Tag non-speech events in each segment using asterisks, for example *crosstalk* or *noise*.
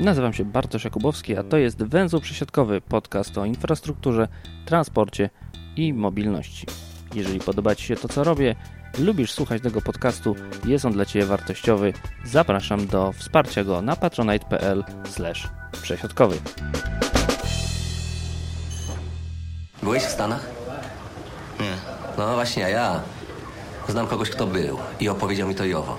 Nazywam się Bartosz Jakubowski, a to jest Węzeł Przesiadkowy, podcast o infrastrukturze, transporcie i mobilności. Jeżeli podoba Ci się to, co robię, lubisz słuchać tego podcastu, jest on dla Ciebie wartościowy, zapraszam do wsparcia go na patronite.pl przesiadkowy. Byłeś w Stanach? Nie. No właśnie, a ja. Znam kogoś, kto był i opowiedział mi to i owo.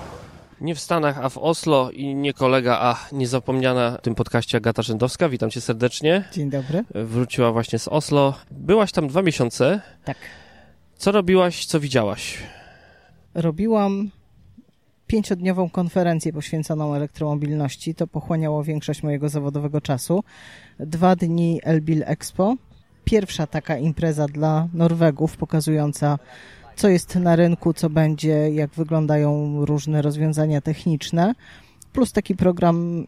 Nie w Stanach, a w Oslo i nie kolega, a niezapomniana w tym podcaście Agata Rzędowska. Witam cię serdecznie. Dzień dobry. Wróciła właśnie z Oslo. Byłaś tam dwa miesiące. Tak. Co robiłaś, co widziałaś? Robiłam pięciodniową konferencję poświęconą elektromobilności. To pochłaniało większość mojego zawodowego czasu. Dwa dni Elbil Expo. Pierwsza taka impreza dla Norwegów, pokazująca co jest na rynku, co będzie, jak wyglądają różne rozwiązania techniczne, plus taki program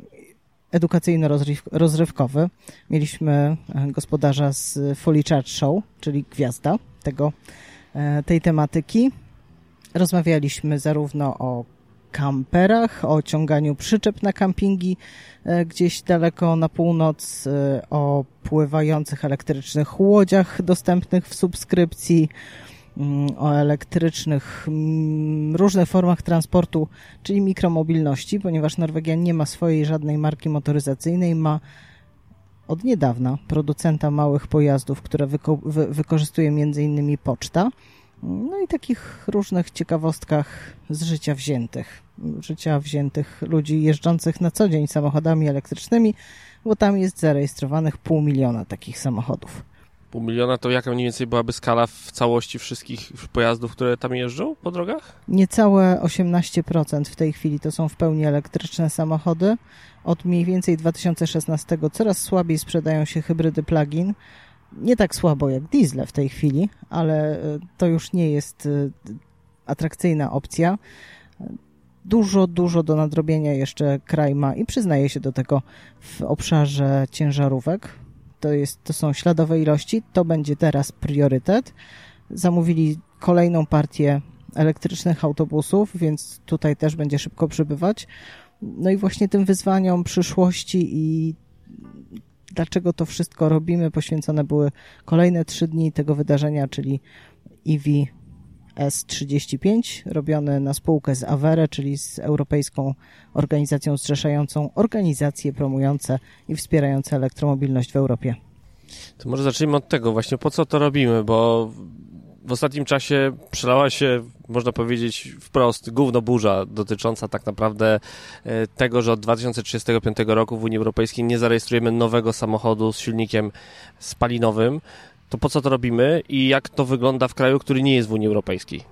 edukacyjno-rozrywkowy. Mieliśmy e, gospodarza z Fully Charge Show, czyli gwiazda tego, e, tej tematyki. Rozmawialiśmy zarówno o kamperach, o ciąganiu przyczep na kampingi e, gdzieś daleko na północ, o pływających elektrycznych łodziach dostępnych w subskrypcji, o elektrycznych, mm, różnych formach transportu, czyli mikromobilności, ponieważ Norwegia nie ma swojej żadnej marki motoryzacyjnej, ma od niedawna producenta małych pojazdów, które wyko wy wykorzystuje m.in. poczta. No i takich różnych ciekawostkach z życia wziętych. Życia wziętych ludzi jeżdżących na co dzień samochodami elektrycznymi, bo tam jest zarejestrowanych pół miliona takich samochodów pół miliona, to jaka mniej więcej byłaby skala w całości wszystkich pojazdów, które tam jeżdżą po drogach? Niecałe 18% w tej chwili to są w pełni elektryczne samochody. Od mniej więcej 2016 coraz słabiej sprzedają się hybrydy plug-in. Nie tak słabo jak diesle w tej chwili, ale e, to już nie jest e, atrakcyjna opcja. Dużo, dużo do nadrobienia jeszcze kraj ma i przyznaje się do tego w obszarze ciężarówek to, jest, to są śladowe ilości, to będzie teraz priorytet. Zamówili kolejną partię elektrycznych autobusów, więc tutaj też będzie szybko przybywać. No i właśnie tym wyzwaniom przyszłości i dlaczego to wszystko robimy, poświęcone były kolejne trzy dni tego wydarzenia, czyli EV S35, robione na spółkę z Avere, czyli z Europejską Organizacją Zrzeszającą organizacje promujące i wspierające elektromobilność w Europie. To może zacznijmy od tego właśnie, po co to robimy, bo w ostatnim czasie przelała się, można powiedzieć wprost, gówno burza dotycząca tak naprawdę e, tego, że od 2035 roku w Unii Europejskiej nie zarejestrujemy nowego samochodu z silnikiem spalinowym to po co to robimy i jak to wygląda w kraju, który nie jest w Unii Europejskiej?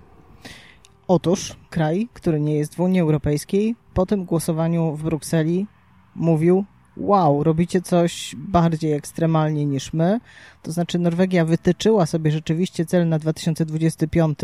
Otóż kraj, który nie jest w Unii Europejskiej, po tym głosowaniu w Brukseli mówił: Wow, robicie coś bardziej ekstremalnie niż my. To znaczy, Norwegia wytyczyła sobie rzeczywiście cel na 2025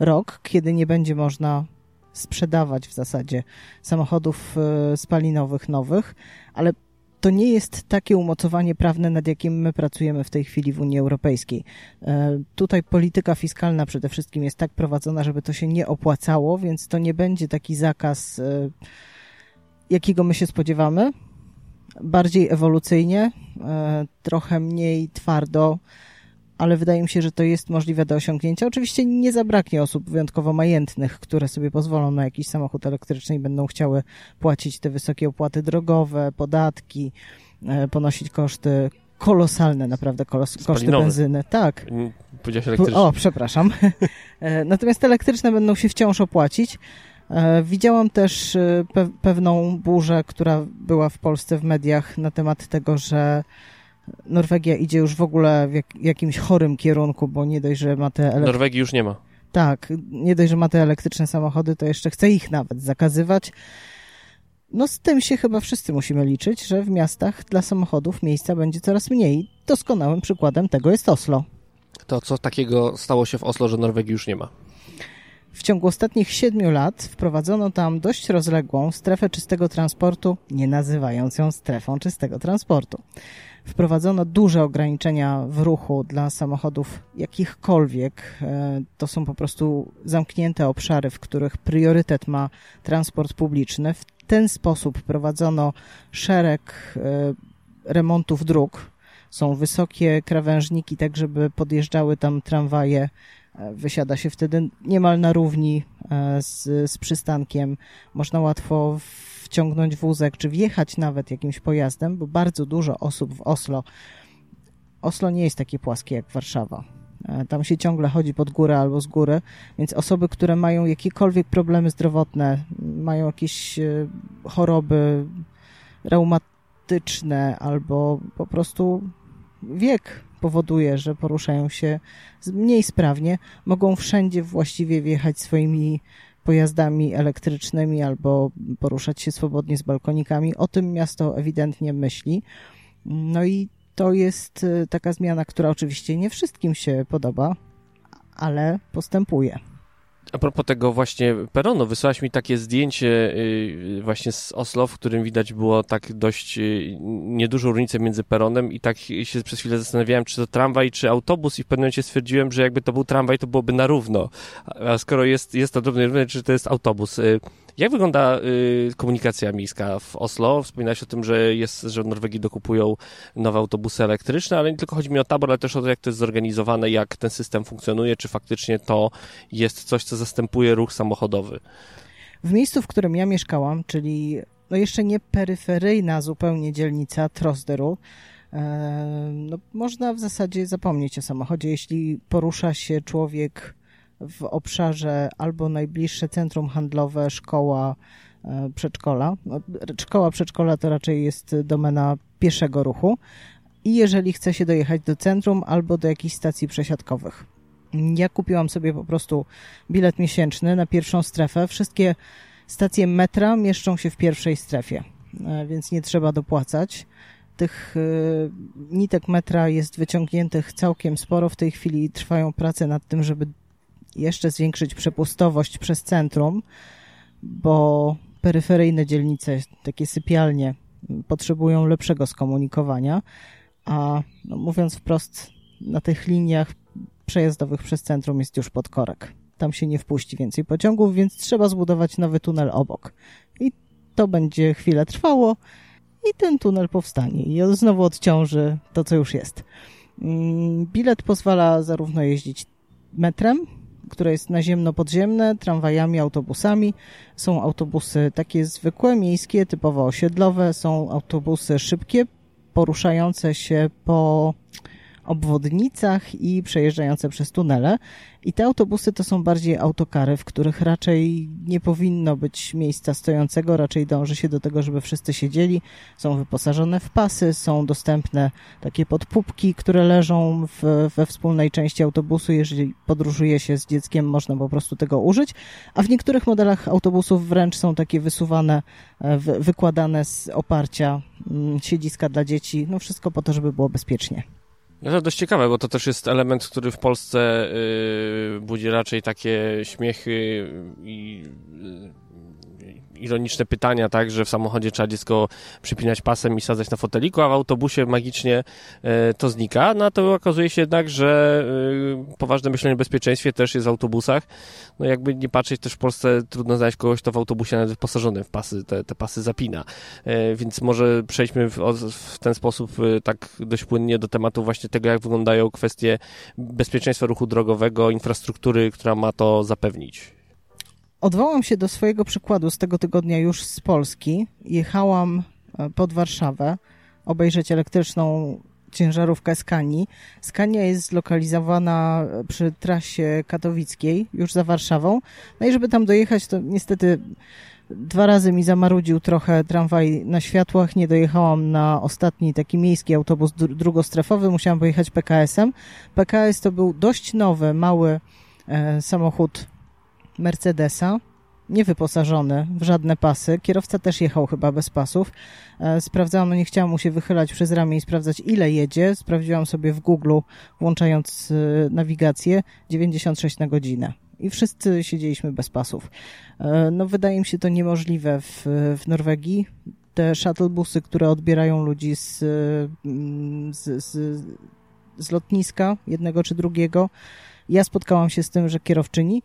rok, kiedy nie będzie można sprzedawać w zasadzie samochodów e, spalinowych nowych, ale to nie jest takie umocowanie prawne, nad jakim my pracujemy w tej chwili w Unii Europejskiej. E, tutaj polityka fiskalna przede wszystkim jest tak prowadzona, żeby to się nie opłacało, więc to nie będzie taki zakaz, e, jakiego my się spodziewamy. Bardziej ewolucyjnie, e, trochę mniej twardo, ale wydaje mi się, że to jest możliwe do osiągnięcia. Oczywiście nie zabraknie osób wyjątkowo majętnych, które sobie pozwolą na jakiś samochód elektryczny i będą chciały płacić te wysokie opłaty drogowe, podatki, e, ponosić koszty kolosalne, naprawdę kolos, koszty benzyny. Tak. Powiedziałeś elektryczne. O, przepraszam. *laughs* E, natomiast elektryczne będą się wciąż opłacić. E, widziałam też pe pewną burzę, która była w Polsce w mediach na temat tego, że Norwegia idzie już w ogóle w jak, jakimś chorym kierunku, bo nie dość, że ma te... Elek... Norwegii już nie ma. Tak, nie dość, że ma te elektryczne samochody, to jeszcze chce ich nawet zakazywać. No z tym się chyba wszyscy musimy liczyć, że w miastach dla samochodów miejsca będzie coraz mniej. Doskonałym przykładem tego jest Oslo. To co takiego stało się w Oslo, że Norwegii już nie ma? W ciągu ostatnich siedmiu lat wprowadzono tam dość rozległą strefę czystego transportu, nie nazywając ją strefą czystego transportu. Wprowadzono duże ograniczenia w ruchu dla samochodów jakichkolwiek. E, to są po prostu zamknięte obszary, w których priorytet ma transport publiczny. W ten sposób prowadzono szereg e, remontów dróg. Są wysokie krawężniki, tak żeby podjeżdżały tam tramwaje. E, wysiada się wtedy niemal na równi z, z przystankiem. Można łatwo wciągnąć wózek, czy wjechać nawet jakimś pojazdem, bo bardzo dużo osób w Oslo. Oslo nie jest takie płaskie jak Warszawa. E, tam się ciągle chodzi pod górę albo z góry, więc osoby, które mają jakiekolwiek problemy zdrowotne, mają jakieś e, choroby reumatyczne albo po prostu wiek powoduje, że poruszają się mniej sprawnie, mogą wszędzie właściwie wjechać swoimi pojazdami elektrycznymi albo poruszać się swobodnie z balkonikami. O tym miasto ewidentnie myśli. No i to jest y, taka zmiana, która oczywiście nie wszystkim się podoba, ale postępuje. A propos tego właśnie peronu, wysłałaś mi takie zdjęcie y, właśnie z Oslo, w którym widać było tak dość y, niedużą różnicę między peronem i tak się przez chwilę zastanawiałem, czy to tramwaj, czy autobus i w pewnym momencie stwierdziłem, że jakby to był tramwaj, to byłoby na równo. A skoro jest, jest to drobne równe, czy to jest autobus. Jak wygląda y, komunikacja miejska w Oslo? Wspominałeś o tym, że jest, że w Norwegii dokupują nowe autobusy elektryczne, ale nie tylko chodzi mi o tabor, ale też o to, jak to jest zorganizowane, jak ten system funkcjonuje, czy faktycznie to jest coś, co zastępuje ruch samochodowy. W miejscu, w którym ja mieszkałam, czyli no jeszcze nie peryferyjna zupełnie dzielnica Trosderu, e, no można w zasadzie zapomnieć o samochodzie, jeśli porusza się człowiek w obszarze albo najbliższe centrum handlowe, szkoła, e, przedszkola. No, szkoła, przedszkola to raczej jest domena pieszego ruchu. I jeżeli chce się dojechać do centrum albo do jakichś stacji przesiadkowych. Ja kupiłam sobie po prostu bilet miesięczny na pierwszą strefę. Wszystkie stacje metra mieszczą się w pierwszej strefie, e, więc nie trzeba dopłacać. Tych e, nitek metra jest wyciągniętych całkiem sporo. W tej chwili trwają prace nad tym, żeby jeszcze zwiększyć przepustowość przez centrum, bo peryferyjne dzielnice, takie sypialnie, potrzebują lepszego skomunikowania, a no, mówiąc wprost, na tych liniach przejazdowych przez centrum jest już podkorek. Tam się nie wpuści więcej pociągów, więc trzeba zbudować nowy tunel obok. I to będzie chwilę trwało i ten tunel powstanie i znowu odciąży to, co już jest. Mm, bilet pozwala zarówno jeździć metrem, które jest naziemno-podziemne, tramwajami, autobusami. Są autobusy takie zwykłe, miejskie, typowo osiedlowe, są autobusy szybkie, poruszające się po obwodnicach i przejeżdżające przez tunele. I te autobusy to są bardziej autokary, w których raczej nie powinno być miejsca stojącego, raczej dąży się do tego, żeby wszyscy siedzieli. Są wyposażone w pasy, są dostępne takie podpupki, które leżą w, we wspólnej części autobusu. Jeżeli podróżuje się z dzieckiem, można po prostu tego użyć. A w niektórych modelach autobusów wręcz są takie wysuwane, e, wykładane z oparcia mm, siedziska dla dzieci. No wszystko po to, żeby było bezpiecznie. No to dość ciekawe, bo to też jest element, który w Polsce y, budzi raczej takie śmiechy i ironiczne pytania, tak, że w samochodzie trzeba dziecko przypinać pasem i sadzać na foteliku, a w autobusie magicznie e, to znika. No to okazuje się jednak, że e, poważne myślenie o bezpieczeństwie też jest w autobusach. No jakby nie patrzeć, też w Polsce trudno znaleźć kogoś, kto w autobusie nawet wyposażonym w pasy, te, te pasy zapina. E, więc może przejdźmy w, w ten sposób tak dość płynnie do tematu właśnie tego, jak wyglądają kwestie bezpieczeństwa ruchu drogowego, infrastruktury, która ma to zapewnić. Odwołam się do swojego przykładu z tego tygodnia już z Polski. Jechałam e, pod Warszawę obejrzeć elektryczną ciężarówkę Skani. Skania jest zlokalizowana przy trasie katowickiej, już za Warszawą. No i żeby tam dojechać, to niestety dwa razy mi zamarudził trochę tramwaj na światłach. Nie dojechałam na ostatni taki miejski autobus drugostrefowy. Musiałam pojechać PKS-em. PKS to był dość nowy, mały e, samochód Mercedesa, niewyposażony w żadne pasy. Kierowca też jechał chyba bez pasów. E, sprawdzałam, no nie chciałam mu się wychylać przez ramię i sprawdzać ile jedzie. Sprawdziłam sobie w Google, włączając e, nawigację, 96 na godzinę. I wszyscy siedzieliśmy bez pasów. E, no wydaje mi się to niemożliwe w, w Norwegii te shuttlebusy, które odbierają ludzi z, mm, z, z, z lotniska jednego czy drugiego. Ja spotkałam się z tym, że kierowczyni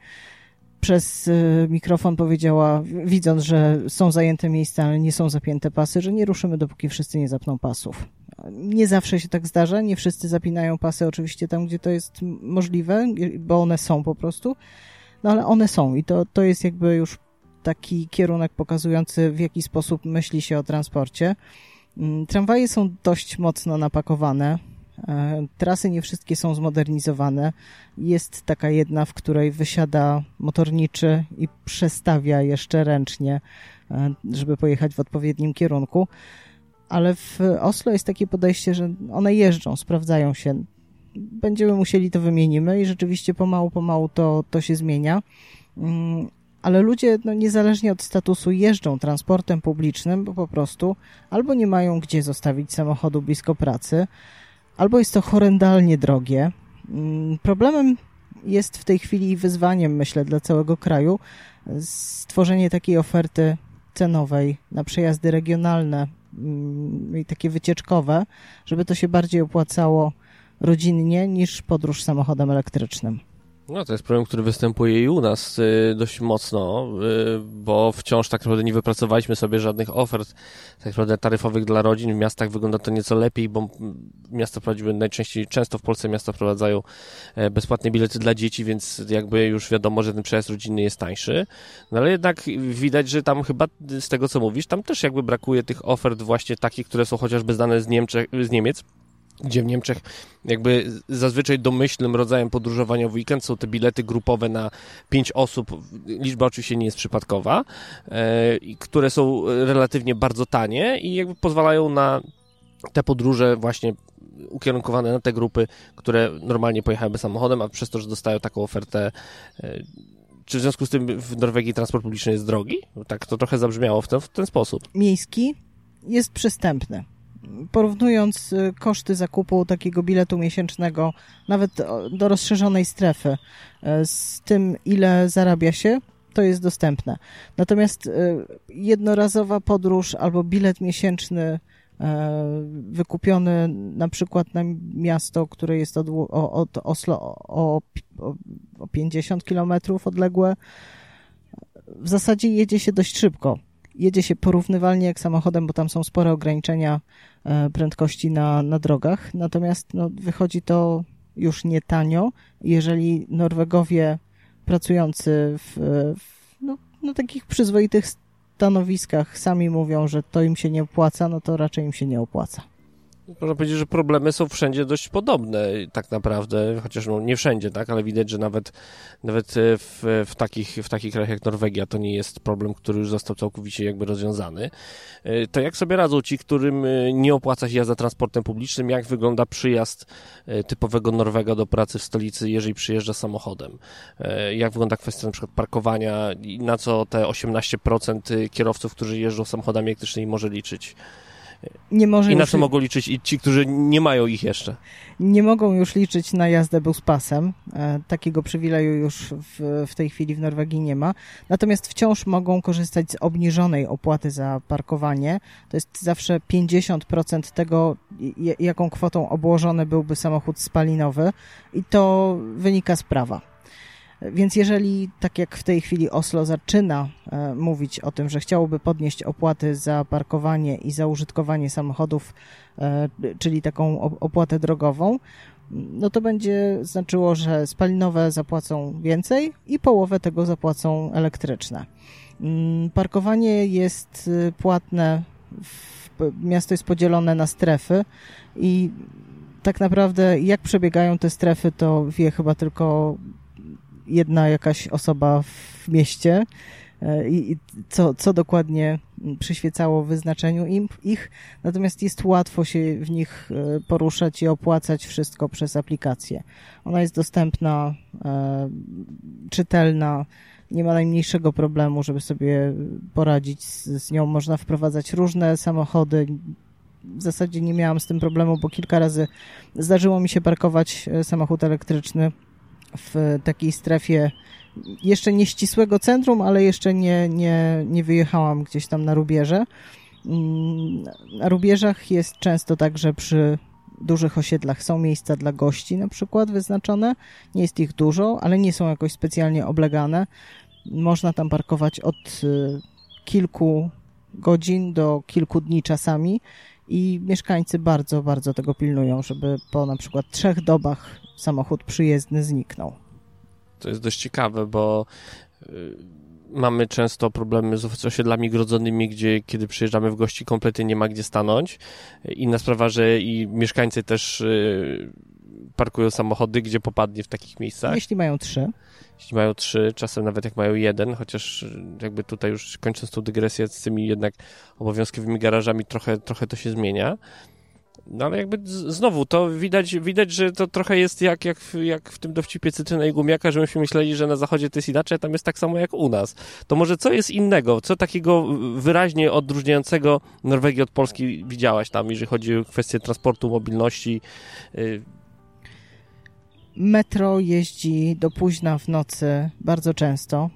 przez y, mikrofon powiedziała, widząc, że są zajęte miejsca, ale nie są zapięte pasy, że nie ruszymy, dopóki wszyscy nie zapną pasów. Nie zawsze się tak zdarza, nie wszyscy zapinają pasy oczywiście tam, gdzie to jest możliwe, bo one są po prostu, no ale one są i to, to jest jakby już taki kierunek pokazujący, w jaki sposób myśli się o transporcie. Mm, tramwaje są dość mocno napakowane. E, trasy nie wszystkie są zmodernizowane. Jest taka jedna, w której wysiada motorniczy i przestawia jeszcze ręcznie, e, żeby pojechać w odpowiednim kierunku. Ale w Oslo jest takie podejście, że one jeżdżą, sprawdzają się. Będziemy musieli to wymienimy i rzeczywiście pomału, pomału to, to się zmienia. Mm, ale ludzie, no, niezależnie od statusu, jeżdżą transportem publicznym, bo po prostu albo nie mają gdzie zostawić samochodu blisko pracy, albo jest to horrendalnie drogie. Mm, problemem jest w tej chwili wyzwaniem, myślę, dla całego kraju stworzenie takiej oferty cenowej na przejazdy regionalne mm, i takie wycieczkowe, żeby to się bardziej opłacało rodzinnie niż podróż samochodem elektrycznym. No to jest problem, który występuje i u nas y, dość mocno, y, bo wciąż tak naprawdę nie wypracowaliśmy sobie żadnych ofert tak naprawdę taryfowych dla rodzin. W miastach wygląda to nieco lepiej, bo miasta prowadziły najczęściej, często w Polsce miasta wprowadzają e, bezpłatne bilety dla dzieci, więc jakby już wiadomo, że ten przejazd rodzinny jest tańszy. No ale jednak widać, że tam chyba z tego co mówisz, tam też jakby brakuje tych ofert właśnie takich, które są chociażby znane z, z Niemiec gdzie w Niemczech jakby zazwyczaj domyślnym rodzajem podróżowania w weekend są te bilety grupowe na pięć osób, liczba oczywiście nie jest przypadkowa, e, które są relatywnie bardzo tanie i jakby pozwalają na te podróże właśnie ukierunkowane na te grupy, które normalnie pojechałyby samochodem, a przez to, że dostają taką ofertę e, czy w związku z tym w Norwegii transport publiczny jest drogi? Tak to trochę zabrzmiało w ten, w ten sposób. Miejski jest przystępny porównując y, koszty zakupu takiego biletu miesięcznego, nawet do rozszerzonej strefy, y, z tym, ile zarabia się, to jest dostępne. Natomiast y, jednorazowa podróż albo bilet miesięczny wykupiony na przykład na miasto, które jest od, od Oslo o, o 50 kilometrów odległe, w zasadzie jedzie się dość szybko. Jedzie się porównywalnie jak samochodem, bo tam są spore ograniczenia E, prędkości na, na drogach. Natomiast no, wychodzi to już nie tanio. Jeżeli Norwegowie pracujący w, w no, na takich przyzwoitych stanowiskach sami mówią, że to im się nie opłaca, no to raczej im się nie opłaca można powiedzieć, że problemy są wszędzie dość podobne tak naprawdę, chociaż no nie wszędzie, tak, ale widać, że nawet, nawet e, w, w, takich, w takich krajach jak Norwegia to nie jest problem, który już został całkowicie jakby rozwiązany. E, to jak sobie radzą ci, którym e, nie opłaca się jazda transportem publicznym, jak wygląda przyjazd typowego Norwega do pracy w stolicy, jeżeli przyjeżdża samochodem? Jak wygląda kwestia na przykład parkowania i na co te 18% kierowców, którzy jeżdżą samochodami elektrycznymi może liczyć? Nie może I na co mogą liczyć i ci, którzy nie mają ich jeszcze? Nie mogą już liczyć na jazdę buspasem. E, takiego przywileju już w, w tej chwili w Norwegii nie ma. Natomiast wciąż mogą korzystać z obniżonej opłaty za parkowanie. To jest zawsze 50% tego, jaką kwotą obłożony byłby samochód spalinowy i to wynika z prawa. Więc jeżeli, tak jak w tej chwili Oslo zaczyna e, mówić o tym, że chciałoby podnieść opłaty za parkowanie i za użytkowanie samochodów, e, czyli taką opłatę drogową, no to będzie znaczyło, że spalinowe zapłacą więcej i połowę tego zapłacą elektryczne. Mm, parkowanie jest y, płatne, miasto jest podzielone na strefy i tak naprawdę jak przebiegają te strefy, to wie chyba tylko jedna jakaś osoba w mieście e, i co, co dokładnie przyświecało wyznaczeniu im, ich, natomiast jest łatwo się w nich e, poruszać i opłacać wszystko przez aplikację. Ona jest dostępna, e, czytelna, nie ma najmniejszego problemu, żeby sobie poradzić z, z nią. Można wprowadzać różne samochody. W zasadzie nie miałam z tym problemu, bo kilka razy zdarzyło mi się parkować samochód elektryczny w takiej strefie jeszcze nie ścisłego centrum, ale jeszcze nie, nie, nie wyjechałam gdzieś tam na rubieże. Mm, na rubieżach jest często tak, że przy dużych osiedlach są miejsca dla gości na przykład wyznaczone. Nie jest ich dużo, ale nie są jakoś specjalnie oblegane. Można tam parkować od y, kilku godzin do kilku dni czasami i mieszkańcy bardzo, bardzo tego pilnują, żeby po na przykład trzech dobach samochód przyjezdny zniknął. To jest dość ciekawe, bo y, mamy często problemy z osiedlami grodzonymi, gdzie kiedy przyjeżdżamy w gości kompletnie nie ma gdzie stanąć. Inna sprawa, że i mieszkańcy też y, parkują samochody, gdzie popadnie w takich miejscach. Jeśli mają trzy. Jeśli mają trzy, czasem nawet jak mają jeden, chociaż jakby tutaj już kończąc tą dygresję z tymi jednak obowiązkowymi garażami trochę, trochę to się zmienia. No ale jakby znowu to widać, widać, że to trochę jest jak, jak, jak w tym dowcipie Cytryna i Gumiaka, że myśmy myśleli, że na zachodzie to jest inaczej, a tam jest tak samo jak u nas. To może co jest innego? Co takiego wyraźnie odróżniającego Norwegię od Polski widziałaś tam, jeżeli chodzi o kwestię transportu, mobilności? Y, Metro jeździ do późna w nocy bardzo często.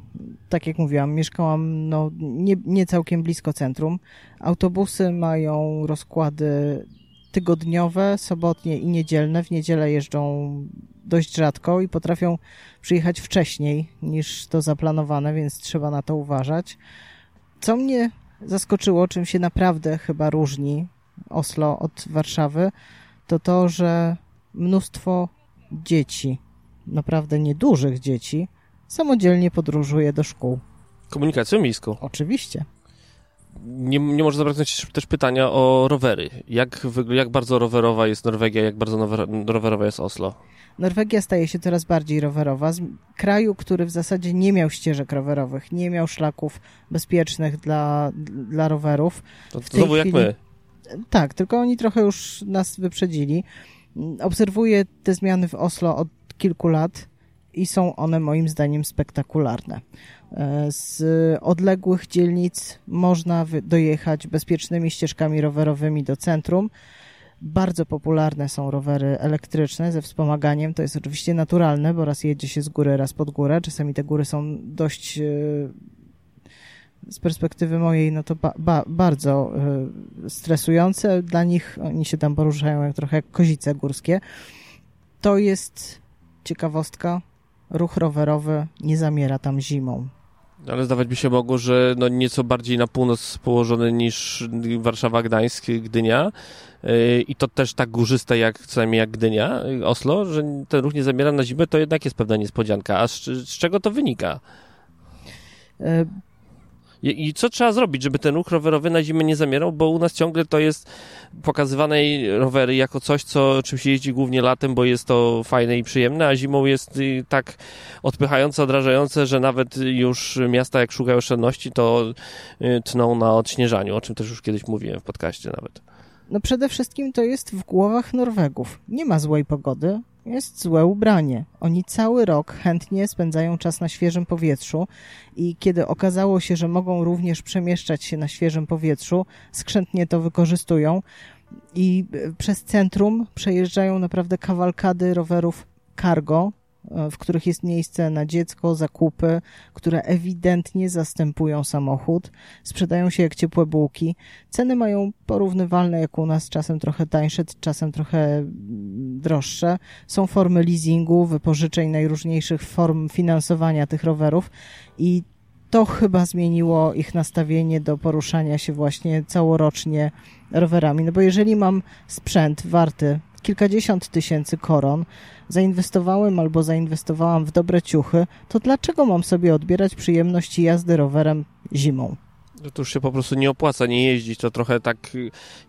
Tak jak mówiłam, mieszkałam no, nie, nie całkiem blisko centrum. Autobusy mają rozkłady tygodniowe, sobotnie i niedzielne. W niedzielę jeżdżą dość rzadko i potrafią przyjechać wcześniej niż to zaplanowane, więc trzeba na to uważać. Co mnie zaskoczyło, czym się naprawdę chyba różni Oslo od Warszawy, to to, że mnóstwo dzieci, naprawdę niedużych dzieci, samodzielnie podróżuje do szkół. Komunikacją miejską. Oczywiście nie, nie może zabraknąć też pytania o rowery. Jak, jak bardzo rowerowa jest Norwegia, jak bardzo rowerowa jest Oslo? Norwegia staje się coraz bardziej rowerowa. Z kraju, który w zasadzie nie miał ścieżek rowerowych, nie miał szlaków bezpiecznych dla, dla rowerów. To, znowu chwili... jak my. Tak, tylko oni trochę już nas wyprzedzili. Obserwuję te zmiany w Oslo od kilku lat i są one moim zdaniem spektakularne. E, z odległych dzielnic można dojechać bezpiecznymi ścieżkami rowerowymi do centrum. Bardzo popularne są rowery elektryczne ze wspomaganiem. To jest oczywiście naturalne, bo raz jedzie się z góry, raz pod górę. Czasami te góry są dość e, z perspektywy mojej, no to ba, ba, bardzo e, stresujące. Dla nich oni się tam poruszają jak trochę jak kozice górskie. To jest ciekawostka. Ruch rowerowy nie zamiera tam zimą. Ale zdawać by się mogło, że no nieco bardziej na północ położony niż Warszawa, Gdańsk, Gdynia yy, i to też tak górzyste jak co najmniej jak Gdynia, Oslo, że ten ruch nie zamiera na zimę, to jednak jest pewna niespodzianka. A z, z czego to wynika? I, I, co trzeba zrobić, żeby ten ruch rowerowy na zimę nie zamierał, bo u nas ciągle to jest pokazywane rowery jako coś, co czym się jeździ głównie latem, bo jest to fajne i przyjemne, a zimą jest y, tak odpychające, odrażające, że nawet już miasta jak szukają oszczędności, to y, tną na odśnieżaniu, o czym też już kiedyś mówiłem w podcaście nawet. No przede wszystkim to jest w głowach Norwegów. Nie ma złej pogody, jest złe ubranie. Oni cały rok chętnie spędzają czas na świeżym powietrzu i kiedy okazało się, że mogą również przemieszczać się na świeżym powietrzu, skrzętnie to wykorzystują i przez centrum przejeżdżają naprawdę kawalkady rowerów cargo, w których jest miejsce na dziecko, zakupy, które ewidentnie zastępują samochód, sprzedają się jak ciepłe bułki. Ceny mają porównywalne jak u nas, czasem trochę tańsze, czasem trochę droższe. Są formy leasingu, wypożyczeń najróżniejszych form finansowania tych rowerów i to chyba zmieniło ich nastawienie do poruszania się właśnie całorocznie rowerami. No bo jeżeli mam sprzęt warty kilkadziesiąt tysięcy koron, zainwestowałem albo zainwestowałam w dobre ciuchy, to dlaczego mam sobie odbierać przyjemności jazdy rowerem zimą? No to już się po prostu nie opłaca nie jeździć. To trochę tak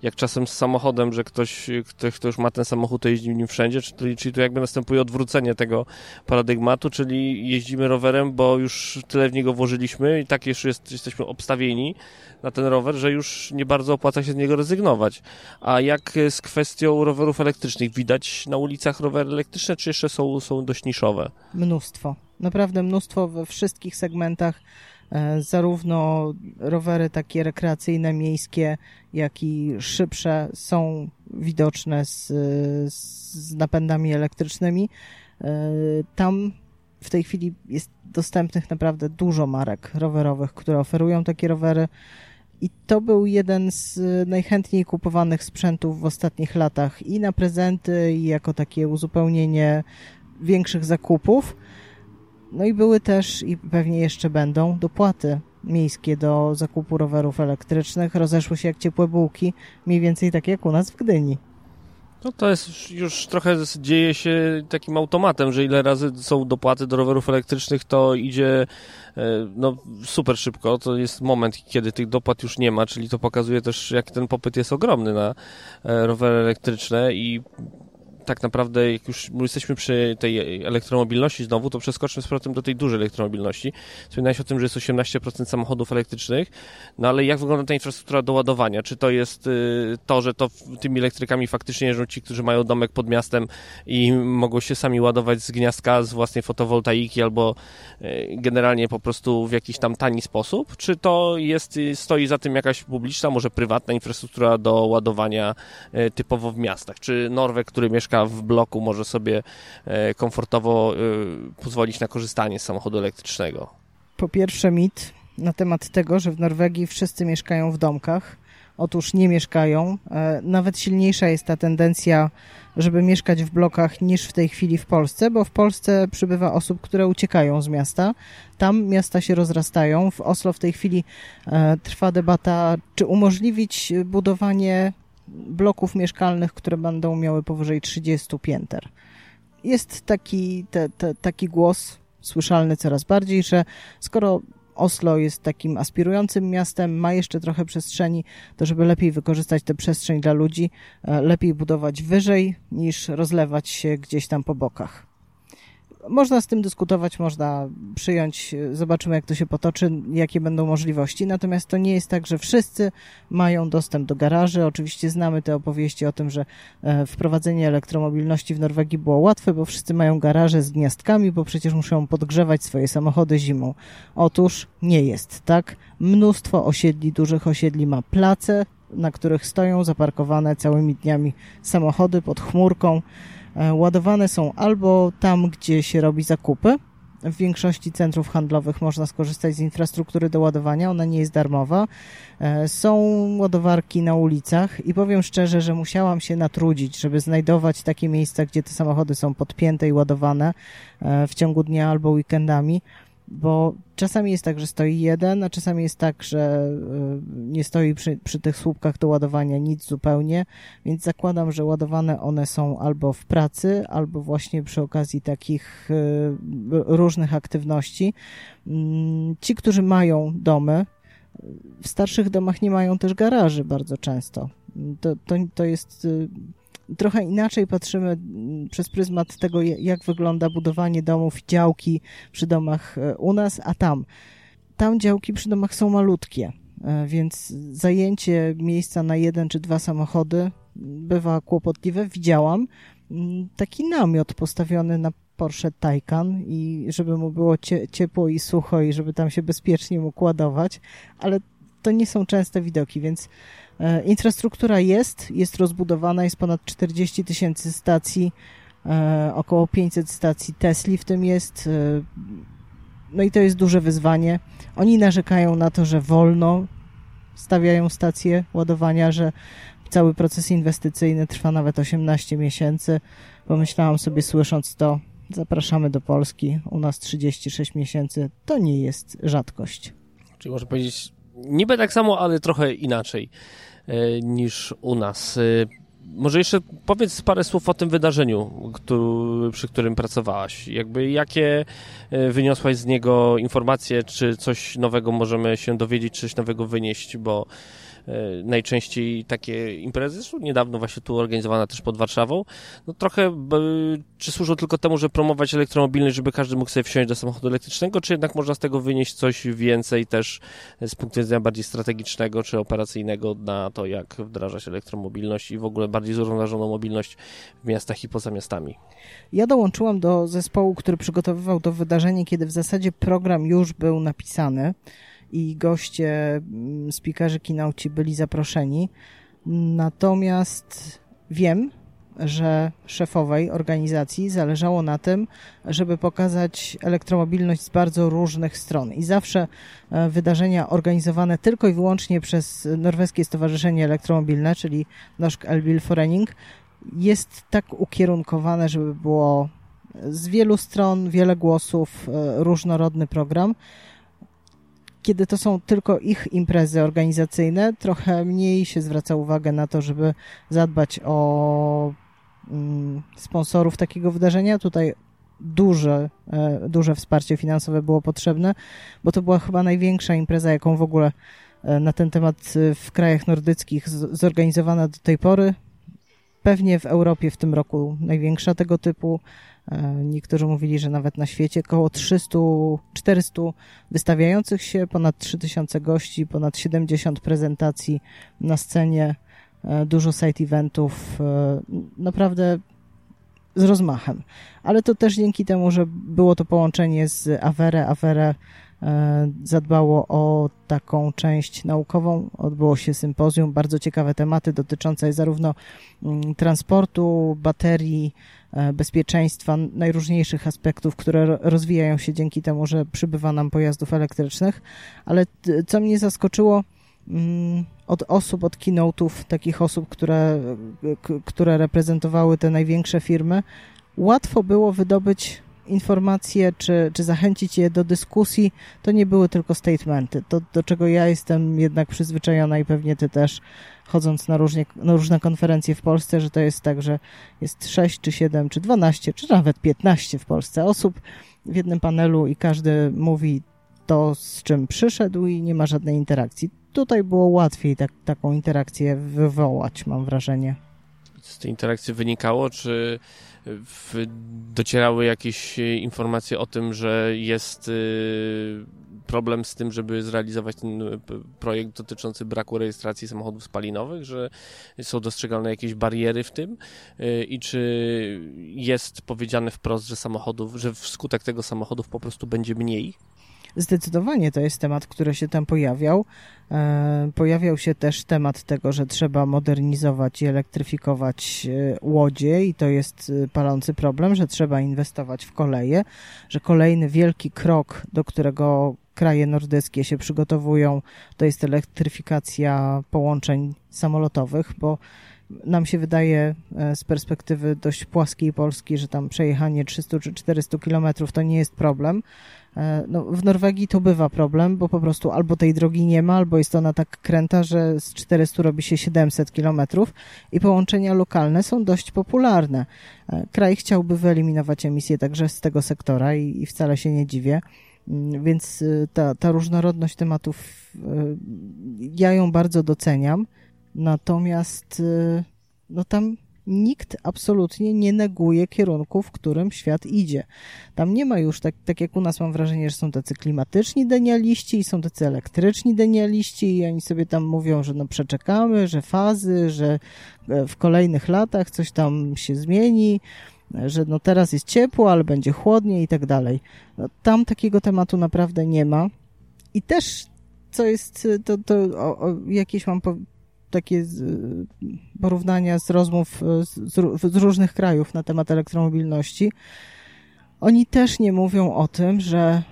jak czasem z samochodem, że ktoś, ktoś kto już ma ten samochód, to jeździ nim wszędzie. Czyli, czyli tu jakby następuje odwrócenie tego paradygmatu, czyli jeździmy rowerem, bo już tyle w niego włożyliśmy i tak jeszcze jest, jesteśmy obstawieni na ten rower, że już nie bardzo opłaca się z niego rezygnować. A jak z kwestią rowerów elektrycznych? Widać na ulicach rowery elektryczne, czy jeszcze są, są dość niszowe? Mnóstwo. Naprawdę mnóstwo we wszystkich segmentach zarówno rowery takie rekreacyjne, miejskie, jak i szybsze są widoczne z, z napędami elektrycznymi. E, tam w tej chwili jest dostępnych naprawdę dużo marek rowerowych, które oferują takie rowery I to był jeden z najchętniej kupowanych sprzętów w ostatnich latach i na prezenty, i jako takie uzupełnienie większych zakupów. No i były też, i pewnie jeszcze będą, dopłaty miejskie do zakupu rowerów elektrycznych. Rozeszły się jak ciepłe bułki, mniej więcej tak jak u nas w Gdyni. No to jest już trochę dzieje się takim automatem, że ile razy są dopłaty do rowerów elektrycznych, to idzie e, no, super szybko. To jest moment, kiedy tych dopłat już nie ma, czyli to pokazuje też, jak ten popyt jest ogromny na e, rowery elektryczne i tak naprawdę, jak już jesteśmy przy tej elektromobilności znowu, to przeskoczmy z powrotem do tej dużej elektromobilności. Wspominałeś o tym, że jest 18% samochodów elektrycznych, no ale jak wygląda ta infrastruktura do ładowania? Czy to jest y, to, że to tymi elektrykami faktycznie jeżdżą ci, którzy mają domek pod miastem i mogą się sami ładować z gniazdka, z własnej fotowoltaiki albo y, generalnie po prostu w jakiś tam tani sposób? Czy to jest, y, stoi za tym jakaś publiczna, może prywatna infrastruktura do ładowania typowo w miastach? Czy Norweg, który mieszka w bloku może sobie e, komfortowo e, pozwolić na korzystanie z samochodu elektrycznego? Po pierwsze mit na temat tego, że w Norwegii wszyscy mieszkają w domkach. Otóż nie mieszkają. E, nawet silniejsza jest ta tendencja, żeby mieszkać w blokach niż w tej chwili w Polsce, bo w Polsce przybywa osób, które uciekają z miasta. Tam miasta się rozrastają. W Oslo w tej chwili trwa debata, czy umożliwić budowanie bloków mieszkalnych, które będą miały powyżej 30 pięter. Jest taki, te, te, taki głos słyszalny coraz bardziej, że skoro Oslo jest takim aspirującym miastem, ma jeszcze trochę przestrzeni, to żeby lepiej wykorzystać tę przestrzeń dla ludzi, e, lepiej budować wyżej niż rozlewać się gdzieś tam po bokach można z tym dyskutować, można przyjąć, zobaczymy jak to się potoczy, jakie będą możliwości. Natomiast to nie jest tak, że wszyscy mają dostęp do garaży. Oczywiście znamy te opowieści o tym, że e, wprowadzenie elektromobilności w Norwegii było łatwe, bo wszyscy mają garaże z gniazdkami, bo przecież muszą podgrzewać swoje samochody zimą. Otóż nie jest tak. Mnóstwo osiedli, dużych osiedli ma place, na których stoją zaparkowane całymi dniami samochody pod chmurką. E, ładowane są albo tam, gdzie się robi zakupy. W większości centrów handlowych można skorzystać z infrastruktury do ładowania, ona nie jest darmowa. E, są ładowarki na ulicach i powiem szczerze, że musiałam się natrudzić, żeby znajdować takie miejsca, gdzie te samochody są podpięte i ładowane e, w ciągu dnia albo weekendami bo czasami jest tak, że stoi jeden, a czasami jest tak, że y, nie stoi przy, przy tych słupkach do ładowania nic zupełnie, więc zakładam, że ładowane one są albo w pracy, albo właśnie przy okazji takich y, różnych aktywności. Mm, ci, którzy mają domy, w starszych domach nie mają też garaży bardzo często. To, to, to jest y, trochę inaczej patrzymy mm, przez pryzmat tego, jak wygląda budowanie domów, działki przy domach e, u nas, a tam. Tam działki przy domach są malutkie, e, więc zajęcie miejsca na jeden czy dwa samochody bywa kłopotliwe. Widziałam mm, taki namiot postawiony na Porsche Taycan i żeby mu było ciepło i sucho i żeby tam się bezpiecznie mógł ładować, ale to nie są częste widoki, więc infrastruktura jest, jest rozbudowana, jest ponad 40 tysięcy stacji, e, około 500 stacji Tesli w tym jest. E, no i to jest duże wyzwanie. Oni narzekają na to, że wolno stawiają stacje ładowania, że cały proces inwestycyjny trwa nawet 18 miesięcy. Pomyślałam sobie, słysząc to, zapraszamy do Polski. U nas 36 miesięcy to nie jest rzadkość. Czyli można powiedzieć, niby tak samo, ale trochę inaczej. E, niż u nas. E, może jeszcze powiedz parę słów o tym wydarzeniu, który, przy którym pracowałaś. Jakby jakie e, wyniosłaś z niego informacje, czy coś nowego możemy się dowiedzieć, czy coś nowego wynieść, bo najczęściej takie imprezy, zresztą niedawno właśnie tu organizowana też pod Warszawą, no trochę czy służą tylko temu, żeby promować elektromobilność, żeby każdy mógł sobie wsiąść do samochodu elektrycznego, czy jednak można z tego wynieść coś więcej też z punktu widzenia bardziej strategicznego czy operacyjnego na to, jak wdrażać elektromobilność i w ogóle bardziej zrównoważoną mobilność w miastach i poza miastami. Ja dołączyłam do zespołu, który przygotowywał to wydarzenie, kiedy w zasadzie program już był napisany i goście, mm, speakerzy kinauci byli zaproszeni. Natomiast wiem, że szefowej organizacji zależało na tym, żeby pokazać elektromobilność z bardzo różnych stron. I zawsze e, wydarzenia organizowane tylko i wyłącznie przez Norweskie Stowarzyszenie Elektromobilne, czyli Norsk Elbilforening, jest tak ukierunkowane, żeby było z wielu stron, wiele głosów, e, różnorodny program. Kiedy to są tylko ich imprezy organizacyjne, trochę mniej się zwraca uwagę na to, żeby zadbać o mm, sponsorów takiego wydarzenia. Tutaj duże, e, duże wsparcie finansowe było potrzebne, bo to była chyba największa impreza, jaką w ogóle e, na ten temat w krajach nordyckich zorganizowana do tej pory. Pewnie w Europie w tym roku największa tego typu. Niektórzy mówili, że nawet na świecie około 300, 400 wystawiających się, ponad 3000 gości, ponad 70 prezentacji na scenie, e, dużo side eventów, e, naprawdę z rozmachem. Ale to też dzięki temu, że było to połączenie z Avere. Avere zadbało o taką część naukową. Odbyło się sympozjum, bardzo ciekawe tematy dotyczące zarówno mm, transportu, baterii, E, bezpieczeństwa, najróżniejszych aspektów, które rozwijają się dzięki temu, że przybywa nam pojazdów elektrycznych. Ale co mnie zaskoczyło, mm, od osób, od keynote'ów, takich osób, które, które reprezentowały te największe firmy, łatwo było wydobyć informacje, czy, czy zachęcić je do dyskusji, to nie były tylko statementy. To, do czego ja jestem jednak przyzwyczajona i pewnie ty też, chodząc na, różnie, na różne konferencje w Polsce, że to jest tak, że jest 6 czy 7 czy 12 czy nawet 15 w Polsce osób w jednym panelu i każdy mówi to, z czym przyszedł i nie ma żadnej interakcji. Tutaj było łatwiej tak, taką interakcję wywołać, mam wrażenie. Z tej interakcji wynikało, czy w, docierały jakieś informacje o tym, że jest y, problem z tym, żeby zrealizować ten y, projekt dotyczący braku rejestracji samochodów spalinowych, że są dostrzegalne jakieś bariery w tym i czy jest powiedziane wprost, że samochodów, że wskutek tego samochodów po prostu będzie mniej? Zdecydowanie to jest temat, który się tam pojawiał. E, pojawiał się też temat tego, że trzeba modernizować i elektryfikować e, łodzie i to jest e, palący problem, że trzeba inwestować w koleje, że kolejny wielki krok, do którego kraje nordyckie się przygotowują, to jest elektryfikacja połączeń samolotowych, bo nam się wydaje z perspektywy dość płaskiej Polski, że tam przejechanie 300 czy 400 kilometrów to nie jest problem, no, w Norwegii to bywa problem, bo po prostu albo tej drogi nie ma, albo jest ona tak kręta, że z 400 robi się 700 kilometrów i połączenia lokalne są dość popularne. E, kraj chciałby wyeliminować emisje także z tego sektora i, i wcale się nie dziwię. Mm, więc y, ta, ta różnorodność tematów, y, ja ją bardzo doceniam. Natomiast y, no tam nikt absolutnie nie neguje kierunku, w którym świat idzie. Tam nie ma już, tak, tak jak u nas mam wrażenie, że są tacy klimatyczni denialiści i są tacy elektryczni denialiści i oni sobie tam mówią, że no przeczekamy, że fazy, że e, w kolejnych latach coś tam się zmieni, że no teraz jest ciepło, ale będzie chłodniej i tak dalej. No, tam takiego tematu naprawdę nie ma. I też co jest, to, to o, o, jakieś mam po, takie porównania z rozmów e, z, z, różnych krajów na temat elektromobilności, oni też nie mówią o tym, że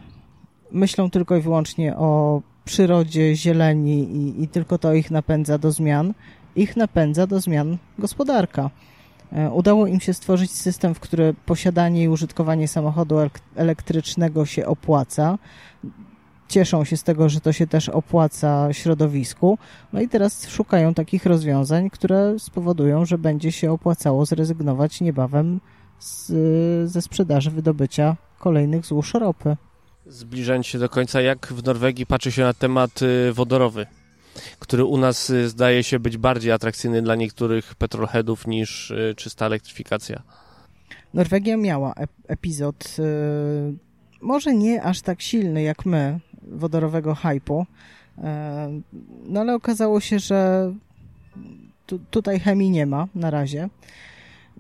myślą tylko i wyłącznie o przyrodzie, zieleni i, i tylko to ich napędza do zmian. Ich napędza do zmian gospodarka. E, udało im się stworzyć system, w którym posiadanie i użytkowanie samochodu elektrycznego się opłaca cieszą się z tego, że to się też opłaca środowisku. No i teraz szukają takich rozwiązań, które spowodują, że będzie się opłacało zrezygnować niebawem z, ze sprzedaży wydobycia kolejnych złóż ropy. Zbliżając się do końca, jak w Norwegii patrzy się na temat y, wodorowy, który u nas y, zdaje się być bardziej atrakcyjny dla niektórych petrolheadów niż y, czysta elektryfikacja? Norwegia miała epizod, może nie aż tak silny jak my, wodorowego hypu. E, no ale okazało się, że tu, tutaj chemii nie ma na razie.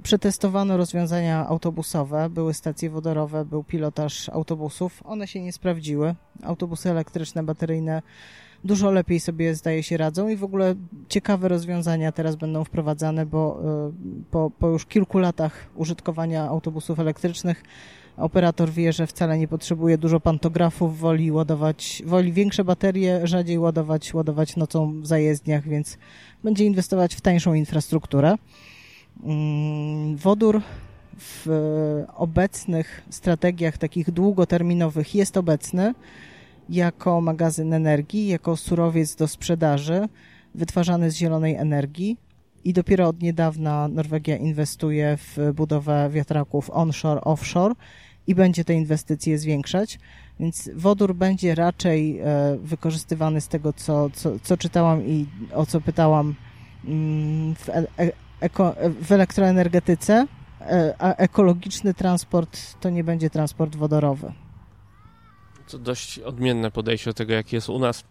Przetestowano rozwiązania autobusowe, były stacje wodorowe, był pilotaż autobusów. One się nie sprawdziły. Autobusy elektryczne, bateryjne dużo lepiej sobie zdaje się radzą i w ogóle ciekawe rozwiązania teraz będą wprowadzane, bo po, po już kilku latach użytkowania autobusów elektrycznych operator wie, że wcale nie potrzebuje dużo pantografów, woli ładować, woli większe baterie, rzadziej ładować, ładować nocą w zajezdniach, więc będzie inwestować w tańszą infrastrukturę. Mm, wodór w obecnych strategiach takich długoterminowych jest obecny jako magazyn energii, jako surowiec do sprzedaży, wytwarzany z zielonej energii i dopiero od niedawna Norwegia inwestuje w budowę wiatraków onshore, offshore i będzie te inwestycje zwiększać. Więc wodór będzie raczej e, wykorzystywany z tego, co, co, co czytałam i o co pytałam mm, w, e, eko, w elektroenergetyce, e, a ekologiczny transport to nie będzie transport wodorowy. To dość odmienne podejście do tego, jaki jest u nas.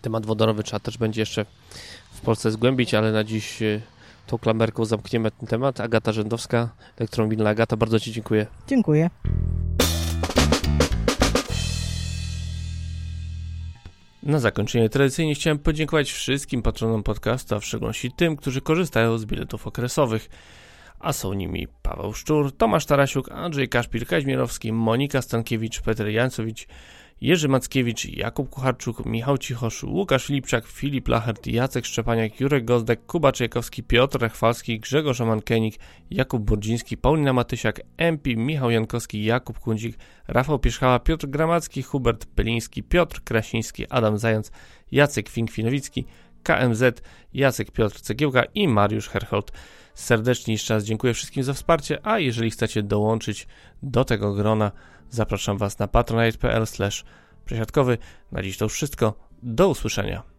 Temat wodorowy trzeba też będzie jeszcze w Polsce zgłębić, ale na dziś tą klamberką zamkniemy ten temat. Agata Rzędowska, elektromobilna Agata, bardzo Ci dziękuję. Dziękuję. Na zakończenie tradycyjnie chciałem podziękować wszystkim patronom podcastu, a w szczególności tym, którzy korzystają z biletów okresowych. A są nimi Paweł Szczur, Tomasz Tarasiuk, Andrzej Kaszpir, Kaźmierowski, Monika Stankiewicz, Peter Jancowicz, Jerzy Mackiewicz, Jakub Kucharczuk, Michał Cichosz, Łukasz Lipczak, Filip Lachert, Jacek Szczepaniak, Jurek Gozdek, Kuba Czajkowski, Piotr Rechwalski, Grzegorz Amankenik, Jakub Burdziński, Paulina Matysiak, MP, Michał Jankowski, Jakub Kundzik, Rafał Pierzchała, Piotr Gramacki, Hubert Peliński, Piotr Krasiński, Adam Zając, Jacek Fink-Finowicki, KMZ, Jacek Piotr Cegiełka i Mariusz Herhold. Serdecznie jeszcze raz dziękuję wszystkim za wsparcie, a jeżeli chcecie dołączyć do tego grona, Zapraszam Was na patronite.pl przesiadkowy. Na dziś to wszystko. Do usłyszenia.